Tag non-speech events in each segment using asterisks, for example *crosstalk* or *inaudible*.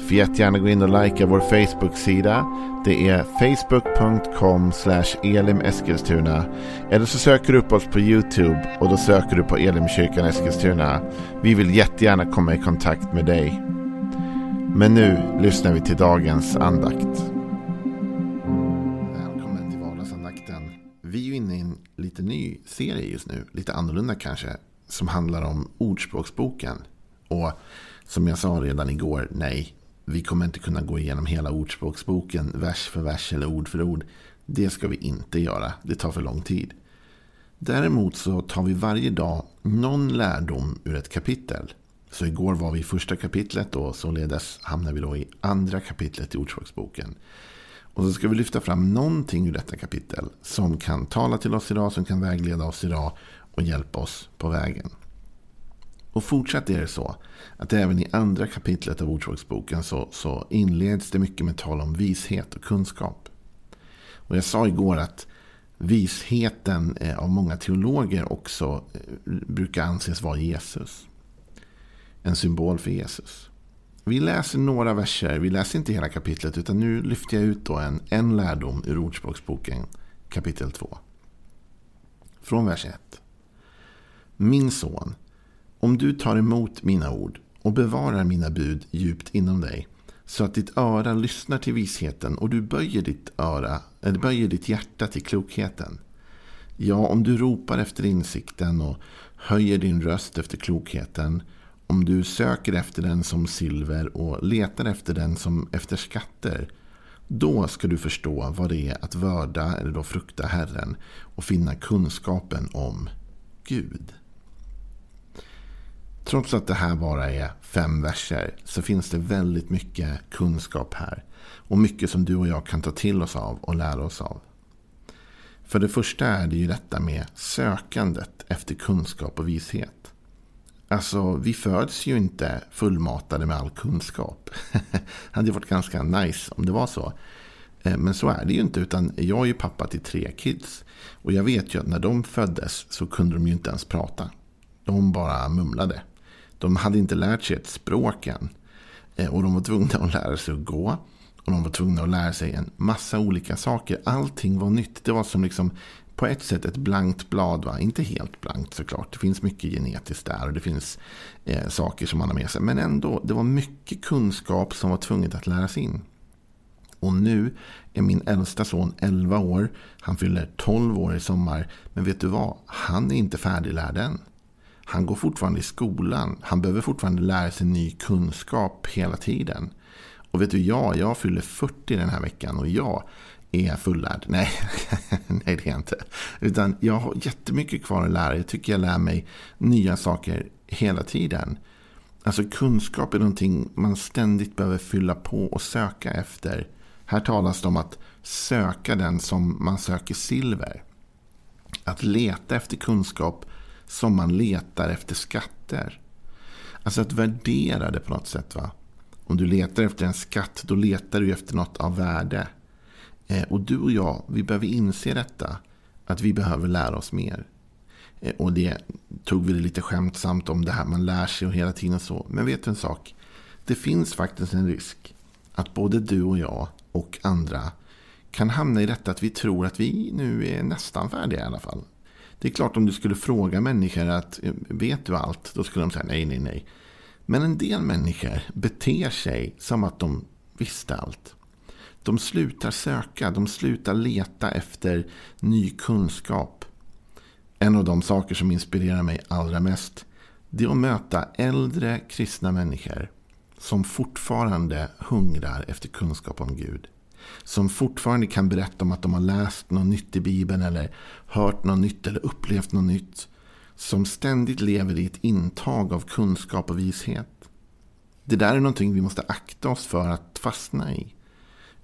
Får jättegärna gå in och likea vår Facebook-sida. Det är facebook.com elimeskilstuna. Eller så söker du upp oss på YouTube och då söker du på Elimkyrkan Eskilstuna. Vi vill jättegärna komma i kontakt med dig. Men nu lyssnar vi till dagens andakt. Välkommen till vardagsandakten. Vi är ju inne i en lite ny serie just nu. Lite annorlunda kanske. Som handlar om Ordspråksboken. Och som jag sa redan igår, nej, vi kommer inte kunna gå igenom hela Ordspråksboken vers för vers eller ord för ord. Det ska vi inte göra. Det tar för lång tid. Däremot så tar vi varje dag någon lärdom ur ett kapitel. Så igår var vi i första kapitlet och således hamnar vi då i andra kapitlet i Ordspråksboken. Och så ska vi lyfta fram någonting ur detta kapitel som kan tala till oss idag, som kan vägleda oss idag och hjälpa oss på vägen. Och fortsatt är det så att även i andra kapitlet av Ordspråksboken så, så inleds det mycket med tal om vishet och kunskap. Och jag sa igår att visheten eh, av många teologer också eh, brukar anses vara Jesus. En symbol för Jesus. Vi läser några verser, vi läser inte hela kapitlet utan nu lyfter jag ut då en, en lärdom ur Ordspråksboken kapitel 2. Från vers 1. Min son, om du tar emot mina ord och bevarar mina bud djupt inom dig så att ditt öra lyssnar till visheten och du böjer ditt öra eller böjer ditt hjärta till klokheten. Ja, om du ropar efter insikten och höjer din röst efter klokheten, om du söker efter den som silver och letar efter den som efter skatter, då ska du förstå vad det är att vörda eller då frukta Herren och finna kunskapen om Gud. Trots att det här bara är fem verser så finns det väldigt mycket kunskap här. Och mycket som du och jag kan ta till oss av och lära oss av. För det första är det ju detta med sökandet efter kunskap och vishet. Alltså, vi föds ju inte fullmatade med all kunskap. det *laughs* hade varit ganska nice om det var så. Eh, men så är det ju inte, utan jag är ju pappa till tre kids. Och jag vet ju att när de föddes så kunde de ju inte ens prata. De bara mumlade. De hade inte lärt sig ett språk än. Eh, och de var tvungna att lära sig att gå. Och de var tvungna att lära sig en massa olika saker. Allting var nytt. Det var som liksom på ett sätt ett blankt blad. Va? Inte helt blankt såklart. Det finns mycket genetiskt där. Och det finns eh, saker som man har med sig. Men ändå, det var mycket kunskap som var tvunget att läras in. Och nu är min äldsta son 11 år. Han fyller 12 år i sommar. Men vet du vad? Han är inte färdiglärd än. Han går fortfarande i skolan. Han behöver fortfarande lära sig ny kunskap hela tiden. Och vet du, jag, jag fyller 40 den här veckan och jag är fullärd. Nej, *laughs* nej det är jag inte. Utan jag har jättemycket kvar att lära. Jag tycker jag lär mig nya saker hela tiden. Alltså kunskap är någonting man ständigt behöver fylla på och söka efter. Här talas det om att söka den som man söker silver. Att leta efter kunskap som man letar efter skatter. Alltså att värdera det på något sätt. va. Om du letar efter en skatt, då letar du efter något av värde. Eh, och du och jag, vi behöver inse detta. Att vi behöver lära oss mer. Eh, och det tog vi det lite skämtsamt om det här man lär sig och hela tiden så. Men vet du en sak? Det finns faktiskt en risk att både du och jag och andra kan hamna i detta att vi tror att vi nu är nästan färdiga i alla fall. Det är klart om du skulle fråga människor att eh, vet du allt? Då skulle de säga nej, nej, nej. Men en del människor beter sig som att de visste allt. De slutar söka, de slutar leta efter ny kunskap. En av de saker som inspirerar mig allra mest det är att möta äldre kristna människor som fortfarande hungrar efter kunskap om Gud som fortfarande kan berätta om att de har läst något nytt i Bibeln eller hört något nytt eller upplevt något nytt. Som ständigt lever i ett intag av kunskap och vishet. Det där är någonting vi måste akta oss för att fastna i.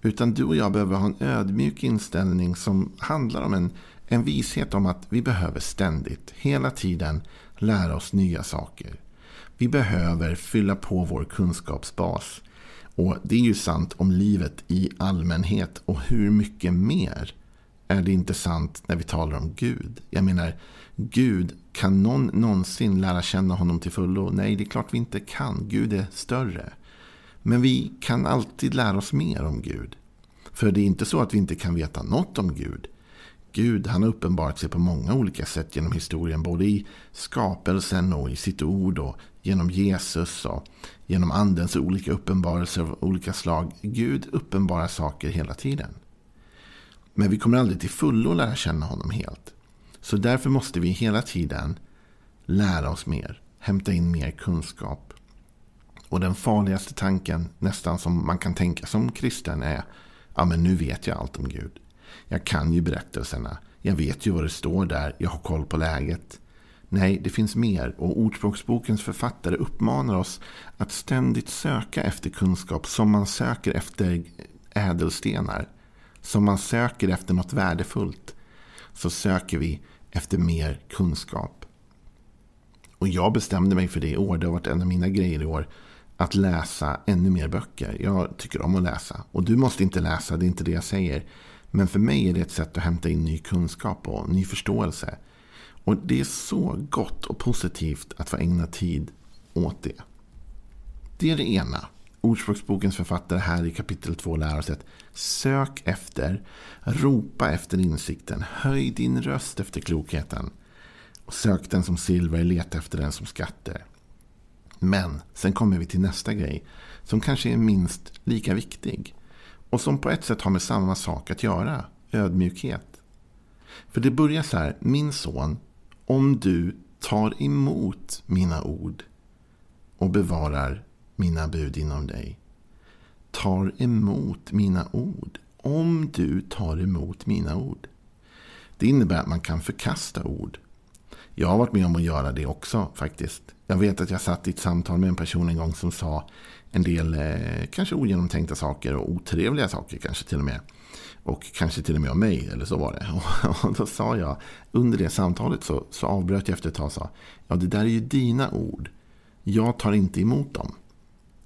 Utan du och jag behöver ha en ödmjuk inställning som handlar om en, En vishet om att vi behöver ständigt, hela tiden, lära oss nya saker. Vi behöver fylla på vår kunskapsbas. Och det är ju sant om livet i allmänhet och hur mycket mer är det inte sant när vi talar om Gud. Jag menar, Gud, kan någon någonsin lära känna honom till fullo? Nej, det är klart vi inte kan. Gud är större. Men vi kan alltid lära oss mer om Gud. För det är inte så att vi inte kan veta något om Gud. Gud han har uppenbarat sig på många olika sätt genom historien. Både i skapelsen och i sitt ord och genom Jesus och genom andens olika uppenbarelser av olika slag. Gud uppenbarar saker hela tiden. Men vi kommer aldrig till fullo lära känna honom helt. Så därför måste vi hela tiden lära oss mer. Hämta in mer kunskap. Och den farligaste tanken nästan som man kan tänka som kristen är. Ja men nu vet jag allt om Gud. Jag kan ju berättelserna. Jag vet ju vad det står där. Jag har koll på läget. Nej, det finns mer och Ordspråksbokens författare uppmanar oss att ständigt söka efter kunskap som man söker efter ädelstenar. Som man söker efter något värdefullt. Så söker vi efter mer kunskap. Och jag bestämde mig för det i år. Det har varit en av mina grejer i år. Att läsa ännu mer böcker. Jag tycker om att läsa. Och du måste inte läsa, det är inte det jag säger. Men för mig är det ett sätt att hämta in ny kunskap och ny förståelse. Och det är så gott och positivt att få ägna tid åt det. Det är det ena. Ordspråksbokens författare här i kapitel 2 lär oss att sök efter, ropa efter insikten, höj din röst efter klokheten. Och sök den som silver, leta efter den som skatter. Men sen kommer vi till nästa grej som kanske är minst lika viktig. Och som på ett sätt har med samma sak att göra. Ödmjukhet. För det börjar så här. Min son, om du tar emot mina ord och bevarar mina bud inom dig. Tar emot mina ord. Om du tar emot mina ord. Det innebär att man kan förkasta ord. Jag har varit med om att göra det också faktiskt. Jag vet att jag satt i ett samtal med en person en gång som sa en del eh, kanske ogenomtänkta saker och otrevliga saker kanske till och med. Och kanske till och med om mig, eller så var det. *laughs* Och då sa jag, under det samtalet så, så avbröt jag efter ett tag och sa, ja det där är ju dina ord. Jag tar inte emot dem.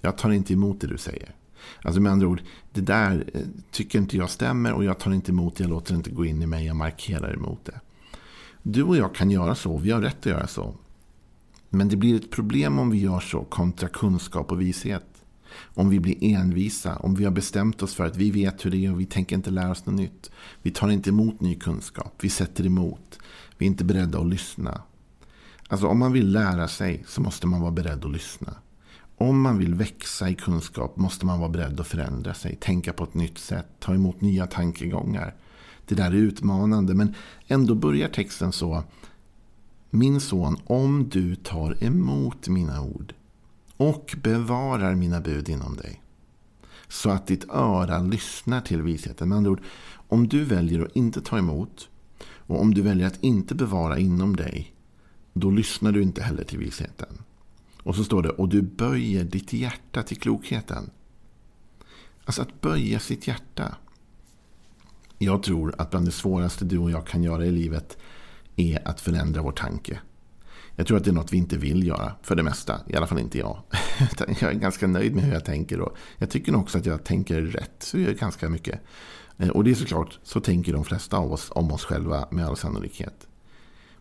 Jag tar inte emot det du säger. Alltså med andra ord, det där eh, tycker inte jag stämmer och jag tar inte emot det, jag låter det inte gå in i mig, jag markerar emot det. Du och jag kan göra så, vi har rätt att göra så. Men det blir ett problem om vi gör så kontra kunskap och vishet. Om vi blir envisa, om vi har bestämt oss för att vi vet hur det är och vi tänker inte lära oss något nytt. Vi tar inte emot ny kunskap, vi sätter emot. Vi är inte beredda att lyssna. Alltså om man vill lära sig så måste man vara beredd att lyssna. Om man vill växa i kunskap måste man vara beredd att förändra sig, tänka på ett nytt sätt, ta emot nya tankegångar. Det där är utmanande, men ändå börjar texten så. Min son, om du tar emot mina ord och bevarar mina bud inom dig. Så att ditt öra lyssnar till visheten. Med andra ord, om du väljer att inte ta emot och om du väljer att inte bevara inom dig, då lyssnar du inte heller till visheten. Och så står det, och du böjer ditt hjärta till klokheten. Alltså att böja sitt hjärta. Jag tror att bland det svåraste du och jag kan göra i livet är att förändra vår tanke. Jag tror att det är något vi inte vill göra för det mesta. I alla fall inte jag. *laughs* jag är ganska nöjd med hur jag tänker. Och jag tycker nog också att jag tänker rätt. Så jag ganska mycket. Eh, och det är såklart, så tänker de flesta av oss om oss själva med all sannolikhet.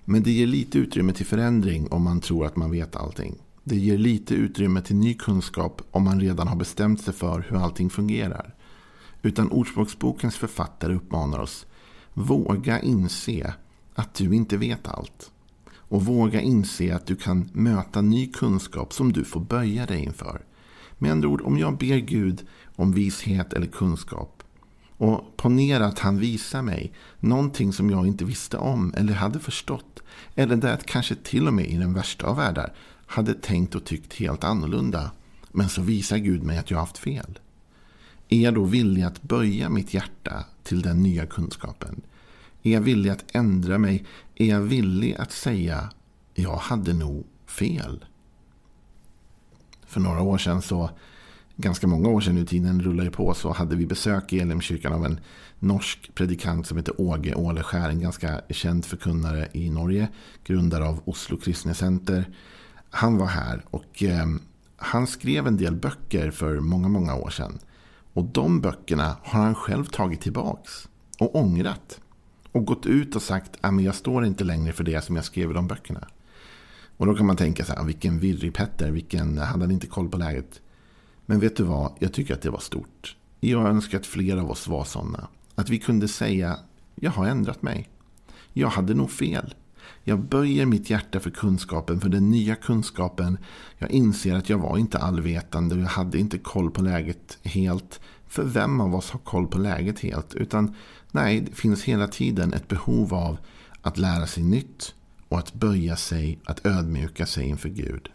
Men det ger lite utrymme till förändring om man tror att man vet allting. Det ger lite utrymme till ny kunskap om man redan har bestämt sig för hur allting fungerar. Utan Ordspråksbokens författare uppmanar oss. Våga inse att du inte vet allt. Och våga inse att du kan möta ny kunskap som du får böja dig inför. Med andra ord, om jag ber Gud om vishet eller kunskap och ponera att han visar mig någonting som jag inte visste om eller hade förstått. Eller där att kanske till och med i den värsta av världar hade tänkt och tyckt helt annorlunda. Men så visar Gud mig att jag har haft fel. Är jag då villig att böja mitt hjärta till den nya kunskapen? Är jag villig att ändra mig? Är jag villig att säga jag hade nog fel? För några år sedan så ganska många år sedan nu, tiden rullar ju på, så hade vi besök i Elimkyrkan av en norsk predikant som heter Åge Åleskär, en ganska känd förkunnare i Norge, grundare av Oslo Kristne Center. Han var här och eh, han skrev en del böcker för många, många år sedan. Och de böckerna har han själv tagit tillbaks och ångrat. Och gått ut och sagt ah, att jag står inte längre för det som jag skrev i de böckerna. Och då kan man tänka så här, ah, vilken virrig Petter, vilken, hade han inte koll på läget? Men vet du vad, jag tycker att det var stort. Jag önskar att fler av oss var sådana. Att vi kunde säga, jag har ändrat mig. Jag hade nog fel. Jag böjer mitt hjärta för kunskapen, för den nya kunskapen. Jag inser att jag var inte allvetande och jag hade inte koll på läget helt. För vem av oss har koll på läget helt? Utan nej, det finns hela tiden ett behov av att lära sig nytt och att böja sig, att ödmjuka sig inför Gud.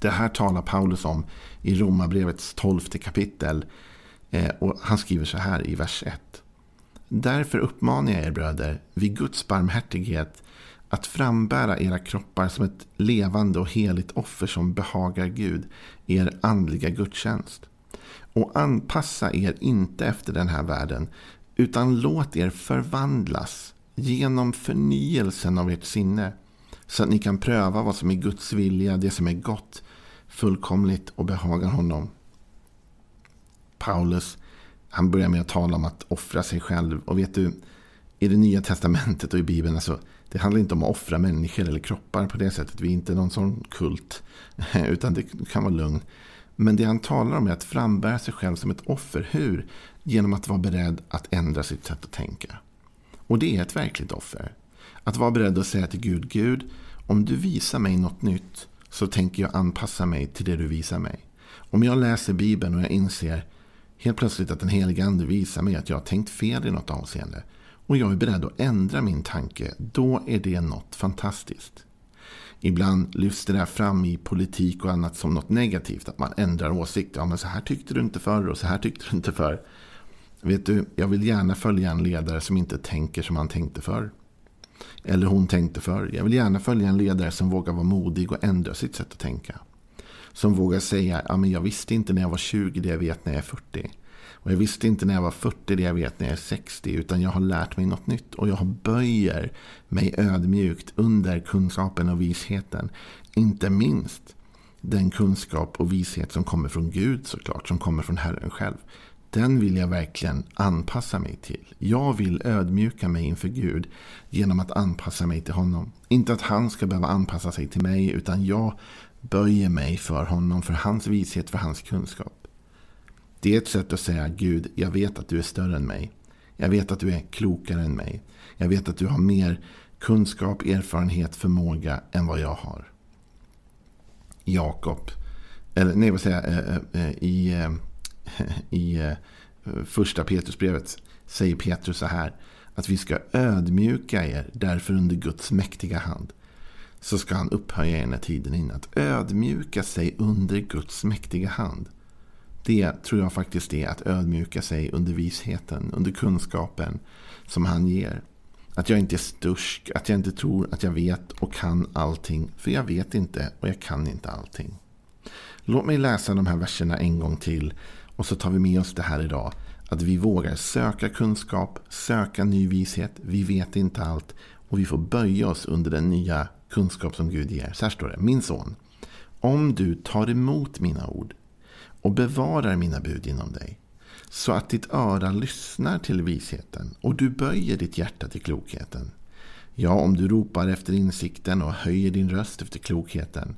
Det här talar Paulus om i Romarbrevets tolfte kapitel. Eh, och han skriver så här i vers 1. Därför uppmanar jag er bröder, vid Guds barmhärtighet, att frambära era kroppar som ett levande och heligt offer som behagar Gud, er andliga gudstjänst. Och anpassa er inte efter den här världen, utan låt er förvandlas genom förnyelsen av ert sinne, så att ni kan pröva vad som är Guds vilja, det som är gott, fullkomligt och behagar honom. Paulus, han börjar med att tala om att offra sig själv. Och vet du, i det nya testamentet och i Bibeln, alltså, det handlar inte om att offra människor eller kroppar på det sättet. Vi är inte någon sån kult, *laughs* utan det kan vara lugn. Men det han talar om är att frambära sig själv som ett offer. Hur? Genom att vara beredd att ändra sitt sätt att tänka. Och det är ett verkligt offer. Att vara beredd att säga till Gud, Gud, om du visar mig något nytt så tänker jag anpassa mig till det du visar mig. Om jag läser Bibeln och jag inser helt plötsligt att den helige ande visar mig att jag har tänkt fel i något avseende och jag är beredd att ändra min tanke, då är det något fantastiskt. Ibland lyfts det där fram i politik och annat som något negativt, att man ändrar åsikt. Ja, men så här tyckte du inte förr och så här tyckte du inte förr. Vet du, jag vill gärna följa en ledare som inte tänker som han tänkte förr. Eller hon tänkte förr. Jag vill gärna följa en ledare som vågar vara modig och ändra sitt sätt att tänka. Som vågar säga, ja men jag visste inte när jag var 20 det jag vet när jag är 40. Och jag visste inte när jag var 40 det jag vet när jag är 60. Utan jag har lärt mig något nytt. Och jag böjer mig ödmjukt under kunskapen och visheten. Inte minst den kunskap och vishet som kommer från Gud såklart. Som kommer från Herren själv. Den vill jag verkligen anpassa mig till. Jag vill ödmjuka mig inför Gud genom att anpassa mig till honom. Inte att han ska behöva anpassa sig till mig utan jag böjer mig för honom, för hans vishet, för hans kunskap. Det är ett sätt att säga Gud, jag vet att du är större än mig. Jag vet att du är klokare än mig. Jag vet att du har mer kunskap, erfarenhet, förmåga än vad jag har. Jakob, eller nej vad säger jag, eh, eh, eh, i *laughs* i första Petrusbrevet säger Petrus så här. Att vi ska ödmjuka er därför under Guds mäktiga hand. Så ska han upphöja ena tiden in. Att ödmjuka sig under Guds mäktiga hand. Det tror jag faktiskt är att ödmjuka sig under visheten, under kunskapen som han ger. Att jag inte är stursk, att jag inte tror att jag vet och kan allting. För jag vet inte och jag kan inte allting. Låt mig läsa de här verserna en gång till och så tar vi med oss det här idag. Att vi vågar söka kunskap, söka ny vishet. Vi vet inte allt. Och vi får böja oss under den nya kunskap som Gud ger. Så här står det. Min son. Om du tar emot mina ord och bevarar mina bud inom dig. Så att ditt öra lyssnar till visheten och du böjer ditt hjärta till klokheten. Ja, om du ropar efter insikten och höjer din röst efter klokheten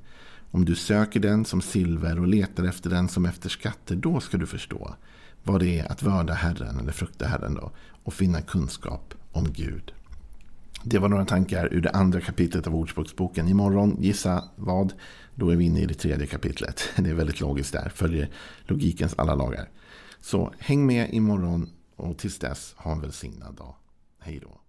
om du söker den som silver och letar efter den som efter skatter, då ska du förstå vad det är att vörda Herren, eller frukta Herren då, och finna kunskap om Gud. Det var några tankar ur det andra kapitlet av Ordspråksboken. Imorgon, gissa vad? Då är vi inne i det tredje kapitlet. *laughs* Det är väldigt logiskt där, följer logikens alla lagar. Så häng med imorgon och tills dess, ha en välsignad dag. Hej då.